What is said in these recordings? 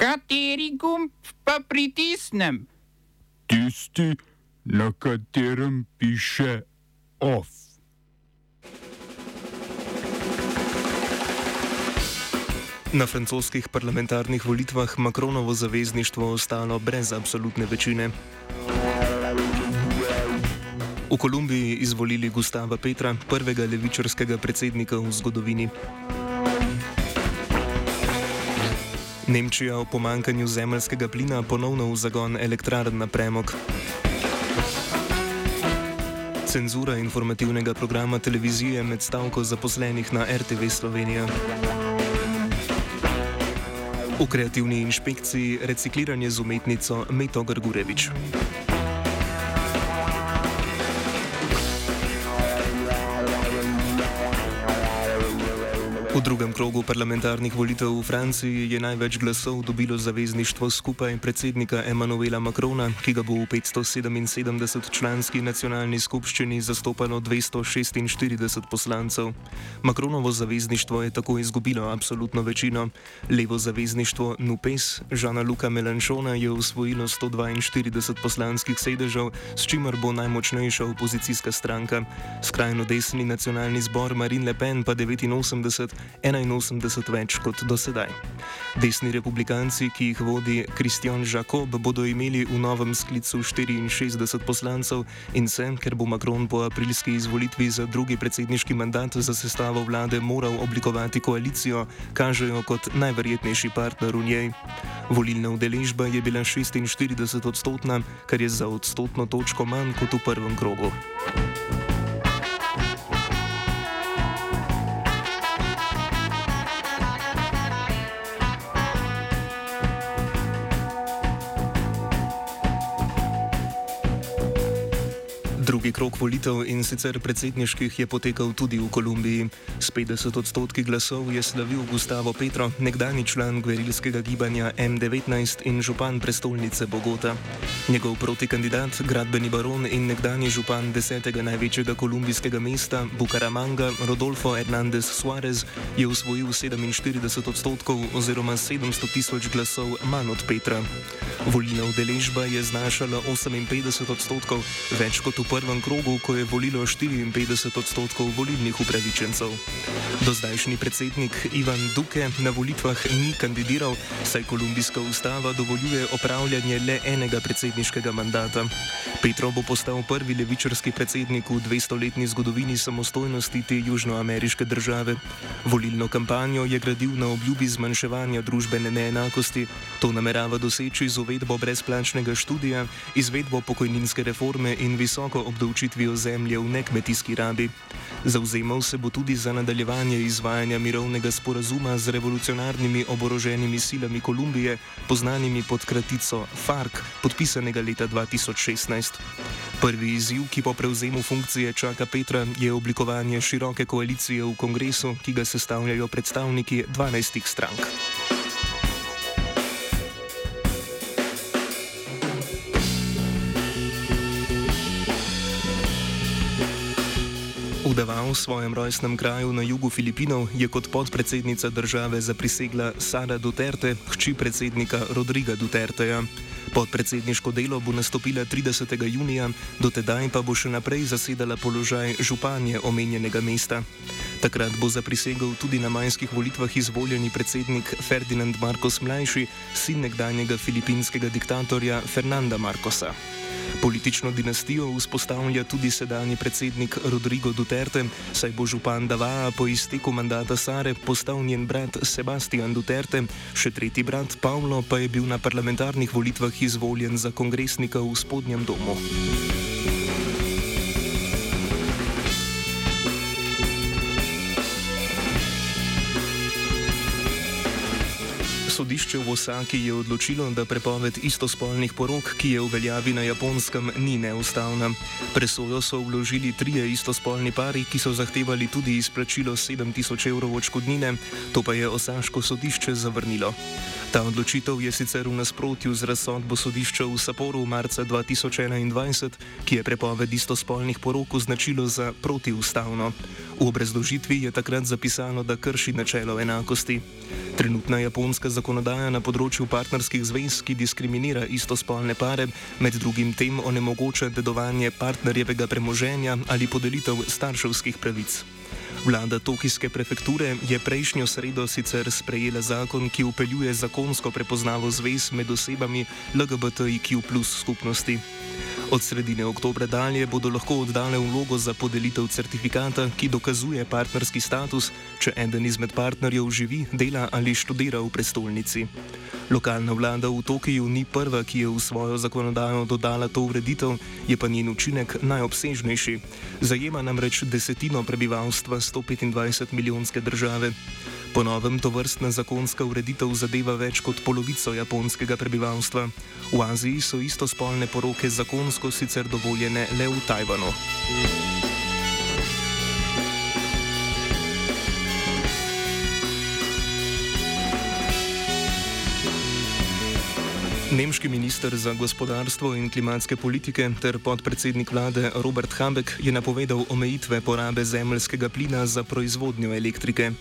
Kateri gumb pa pritisnem? Tisti, na katerem piše OF. Na francoskih parlamentarnih volitvah Makronovo zavezništvo ostalo brez absolutne večine. V Kolumbiji izvolili Gustava Petra, prvega levičarskega predsednika v zgodovini. Nemčija o pomankanju zemljskega plina ponovno v zagon elektrarn na premog. Cenzura informativnega programa televizije med stavko zaposlenih na RTV Slovenija. V kreativni inšpekciji recikliranje z umetnico Meto Grgurevič. V drugem krogu parlamentarnih volitev v Franciji je največ glasov dobilo zavezništvo skupaj predsednika Emanuela Macrona, ki ga bo v 577 članski nacionalni skupščini zastopalo 246 poslancev. Macronovo zavezništvo je tako izgubilo absolutno večino. Levo zavezništvo NUPES Žana Luka Melanchona je usvojilo 142 poslanskih sedežev, s čimer bo najmočnejša opozicijska stranka. Skrajno desni nacionalni zbor Marine Le Pen pa 89. 81 več kot dosedaj. Desni republikanci, ki jih vodi Kristjan Žakob, bodo imeli v novem sklicu 64 poslancev in se, ker bo Macron po aprilski izvolitvi za drugi predsedniški mandat za sestavo vlade moral oblikovati koalicijo, kažejo kot najverjetnejši partner v njej. Volilna udeležba je bila 46 odstotna, kar je za odstotno točko manj kot v prvem krogu. Drugi krok volitev in sicer predsedniških je potekal tudi v Kolumbiji. S 50 odstotki glasov je slavil Gustavo Petro, nekdani član gverilskega gibanja M19 in župan prestolnice Bogota. Njegov protikandidat, gradbeni baron in nekdani župan desetega največjega kolumbijskega mesta Bucaramanga, Rodolfo Hernández Suárez, je usvojil 47 odstotkov oziroma 700 tisoč glasov manj od Petra. Volilna udeležba je znašala 58 odstotkov, več kot v prvem prvem krogu, ko je volilo 54 odstotkov volilnih upravičencev. Dozdajšnji predsednik Ivan Duke na volitvah ni kandidiral, saj kolumbijska ustava dovoljuje opravljanje le enega predsedniškega mandata. Petro bo postal prvi levičarski predsednik v 200-letni zgodovini samostojnosti te južnoameriške države. Volilno kampanjo je gradil na obljubi zmanjševanja družbene neenakosti, to namerava doseči z uvedbo brezplačnega študija, izvedbo pokojninske reforme in visoko obdavčitvijo zemlje v nekmetijski rabi. Zauzemal se bo tudi za nadaljevanje izvajanja mirovnega sporazuma z revolucionarnimi oboroženimi silami Kolumbije, poznanimi pod kratico FARC, podpisanega leta 2016. Prvi izziv, ki po prevzemu funkcije čaka Petra, je oblikovanje široke koalicije v kongresu, ki ga sestavljajo predstavniki 12 strank. V Davao, svojem rojstnem kraju na jugu Filipinov, je kot podpredsednica države zaprisegla Sara Duterte, hči predsednika Rodriga Duterteja. Podpredsedniško delo bo nastopila 30. junija, dotedaj pa bo še naprej zasedala položaj županje omenjenega mesta. Takrat bo zaprisegel tudi na majskih volitvah izvoljeni predsednik Ferdinand Marcos Mlajši, sin nekdanjega filipinskega diktatorja Fernanda Marcosa. Politično dinastijo vzpostavlja tudi sedanji predsednik Rodrigo Duterte, saj bo župan Davaa po izteku mandata Sare postal njen brat Sebastian Duterte, še tretji brat Pavlo pa je bil na parlamentarnih volitvah izvoljen za kongresnika v spodnjem domu. Sodišče v Osaki je odločilo, da prepoved istospolnih porok, ki je v veljavi na japonskem, ni neustavna. Presojo so vložili trije istospolni pari, ki so zahtevali tudi izplačilo 7000 evrov odškodnine, to pa je osaško sodišče zavrnilo. Ta odločitev je sicer v nasprotju z razsodbo sodišča v Saporu marca 2021, ki je prepoved istospolnih porok označilo za protiustavno. V obrazložitvi je takrat zapisano, da krši načelo enakosti. Trenutna japonska zakonodaja na področju partnerskih zvez, ki diskriminira istospolne pare, med drugim tem onemogoča dedovanje partnerjevega premoženja ali podelitev starševskih pravic. Vlada Tokijske prefekture je prejšnjo sredo sicer sprejela zakon, ki upeljuje zakonsko prepoznavo zvez med osebami LGBTIQ skupnosti. Od sredine oktobra dalje bodo lahko oddale vlogo za podelitev certifikata, ki dokazuje partnerski status, če eden izmed partnerjev živi, dela ali študira v prestolnici. Lokalna vlada v Tokiu ni prva, ki je v svojo zakonodajo dodala to ureditev, je pa njen učinek najobsežnejši. Zajema namreč desetino prebivalstva 125 milijonske države. Po novem to vrstna zakonska ureditev zadeva več kot polovico japonskega prebivalstva. V Aziji so istospolne poroke zakonsko sicer dovoljene le v Tajvanu. Nemški minister za gospodarstvo in klimatske politike ter podpredsednik vlade Robert Habeck je napovedal omejitve porabe zemljskega plina za proizvodnjo elektrike.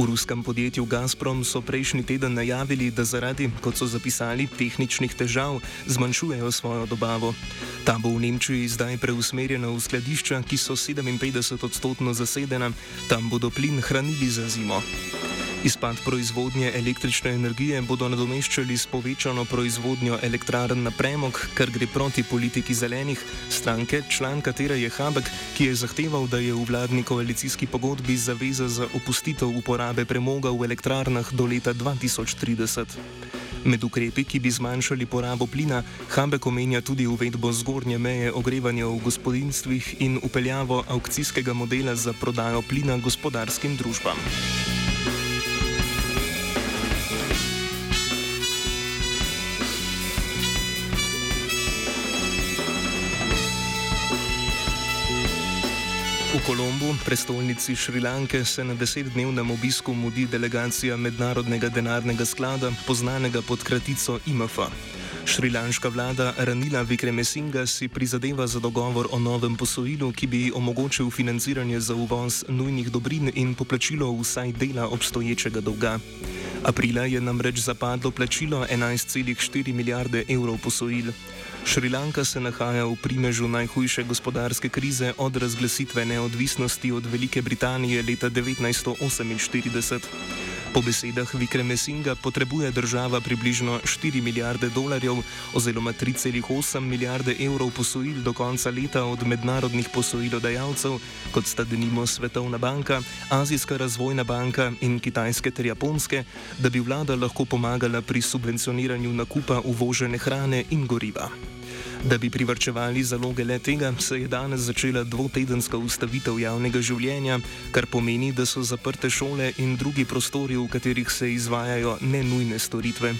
V ruskem podjetju Gazprom so prejšnji teden najavili, da zaradi, kot so zapisali, tehničnih težav zmanjšujejo svojo dobavo. Ta bo v Nemčiji zdaj preusmerjena v skladišča, ki so 57 odstotno zasedena, tam bodo plin hranili za zimo. Izpad proizvodnje električne energije bodo nadomeščali s povečano proizvodnjo elektrarn na premog, kar gre proti politiki zelenih stranke, član katere je Habek, ki je zahteval, da je v vladni koalicijski pogodbi zaveza za opustitev uporabe premoga v elektrarnah do leta 2030. Med ukrepi, ki bi zmanjšali porabo plina, Habek omenja tudi uvedbo zgornje meje ogrevanja v gospodinstvih in upeljavo aukcijskega modela za prodajo plina gospodarskim družbam. Kolombu, prestolnici Šrilanke, se na desetdnevnem obisku mudi delegacija Mednarodnega denarnega sklada, poznanega pod kratico IMF. Šrilanška vlada Ranila Vikremesinga si prizadeva za dogovor o novem posojilu, ki bi omogočil financiranje za uvoz nujnih dobrin in poplačilo vsaj dela obstoječega dolga. Aprila je namreč zapadlo plačilo 11,4 milijarde evrov posojil. Šrilanka se nahaja v primežu najhujše gospodarske krize od razglasitve neodvisnosti od Velike Britanije leta 1948. Po besedah Vikreme Singa potrebuje država približno 4 milijarde dolarjev oziroma 3,8 milijarde evrov posojil do konca leta od mednarodnih posojilodajalcev, kot sta denimo Svetovna banka, Azijska razvojna banka in Kitajske ter Japonske, da bi vlada lahko pomagala pri subvencioniranju nakupa uvožene hrane in goriva. Da bi privrčevali zaloge le tega, se je danes začela dvotedenska ustavitev javnega življenja, kar pomeni, da so zaprte šole in drugi prostori, v katerih se izvajajo nenujne storitve.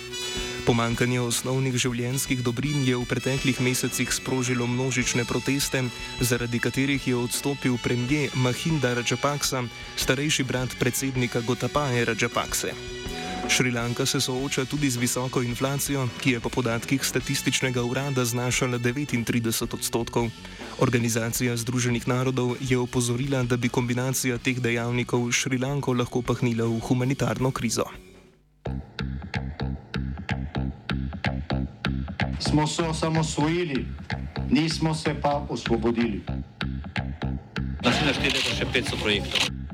Pomankanje osnovnih življenjskih dobrin je v preteklih mesecih sprožilo množične proteste, zaradi katerih je odstopil premijer Mahinda Rajapaksa, starejši brat predsednika Gotapaje Rajapakse. Šrilanka se sooča tudi z visoko inflacijo, ki je po podatkih statističnega urada znašala 39 odstotkov. Organizacija Združenih narodov je opozorila, da bi kombinacija teh dejavnikov Šrilanko lahko pahnila v humanitarno krizo. Smo se osamosvojili, nismo se pa osvobodili. Naslednje število je še 500 projektov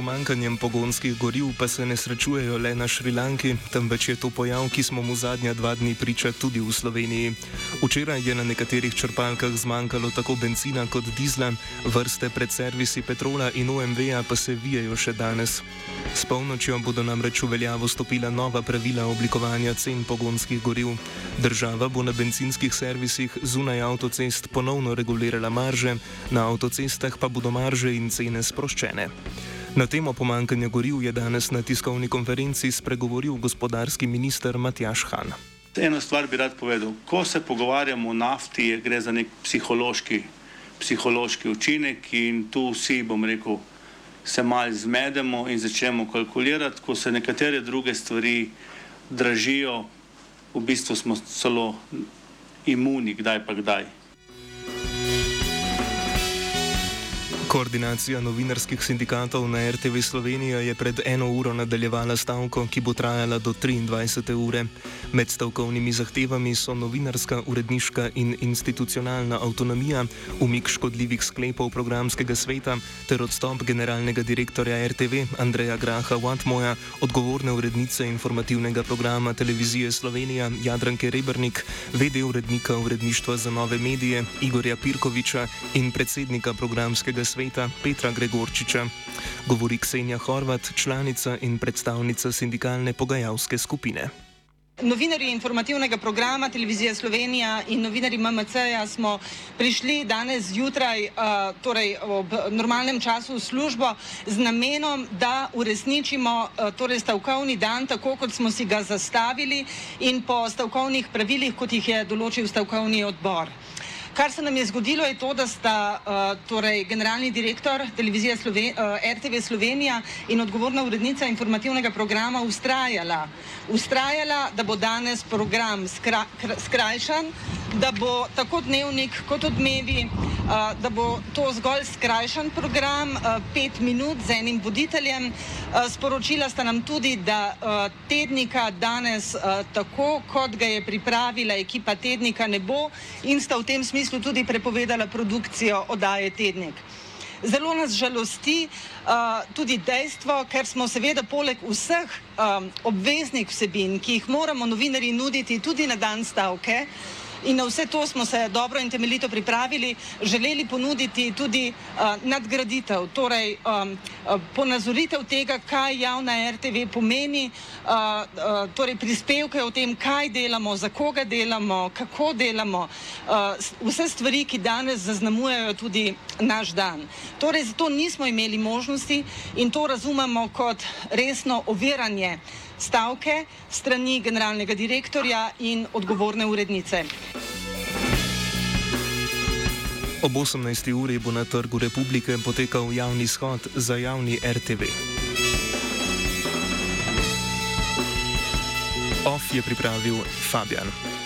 Pomankanjem pogonskih goriv pa se ne srečujejo le na Šrilanki, temveč je to pojav, ki smo mu zadnja dva dni priča tudi v Sloveniji. Včeraj je na nekaterih črpalkah zmanjkalo tako benzina kot dizla, vrste pred servisi Petrola in OMV-ja pa se vijajo še danes. S polnočjo bodo namreč v veljavo stopila nova pravila oblikovanja cen pogonskih goriv. Država bo na benzinskih servisih zunaj avtocest ponovno regulirala marže, na avtocestah pa bodo marže in cene sproščene. Na temo pomankanja goriv je danes na tiskovni konferenci spregovoril gospodarski minister Matjaš Han. Eno stvar bi rad povedal. Ko se pogovarjamo o nafti, gre za nek psihološki, psihološki učinek in tu vsi, bom rekel, se mal zmedemo in začnemo kalkulirati, ko se nekatere druge stvari dražijo, v bistvu smo celo imuni, kdaj pa kdaj. Koordinacija novinarskih sindikatov na RTV Slovenija je pred eno uro nadaljevala stavko, ki bo trajala do 23. ure. Med stavkovnimi zahtevami so novinarska, uredniška in institucionalna avtonomija, umik škodljivih sklepov programskega sveta ter odstop generalnega direktorja RTV Andreja Graha Watmoja, odgovorne urednice informativnega programa televizije Slovenija Jadranke Rebrnik, vede urednika uredništva za nove medije Igorja Pirkoviča in predsednika programskega sveta sveta Petra Gregorčiča. Govori Ksenja Horvat, članica in predstavnica sindikalne pogajalske skupine. Novinari informativnega programa Televizija Slovenija in novinari MMC-ja smo prišli danes zjutraj, uh, torej ob normalnem času v službo, z namenom, da uresničimo uh, torej stavkovni dan, tako kot smo si ga zastavili in po stavkovnih pravilih, kot jih je določil stavkovni odbor. Kar se nam je zgodilo, je to, da sta uh, torej generalni direktor televizije Sloven uh, RTV Slovenija in odgovorna urednica informativnega programa ustrajala, ustrajala, da bo danes program skra skrajšan, da bo tako dnevnik kot odmevi, uh, da bo to zgolj skrajšan program, uh, pet minut z enim voditeljem. Uh, sporočila sta nam tudi, da tednika danes tako, kot ga je pripravila ekipa tednika, ne bo in sta v tem smislu tudi prepovedala produkcijo oddaje Tednik. Zelo nas žalosti uh, tudi dejstvo, ker smo seveda poleg vseh um, obveznih vsebin, ki jih moramo novinari nuditi tudi na dan stavke, uh, in na vse to smo se dobro in temeljito pripravili, želeli ponuditi tudi uh, nadgraditev, torej um, ponazoritev tega, kaj javna RTV pomeni, uh, uh, torej prispevke o tem, kaj delamo, za koga delamo, kako delamo, uh, vse stvari, ki danes zaznamujejo tudi naš dan. Torej, zato nismo imeli možnosti in to razumemo kot resno oviranje stavke strani generalnega direktorja in odgovorne urednice. Ob 18. uri bo na Trgu Republike potekal javni shod za javni RTV. OF je pripravil Fabian.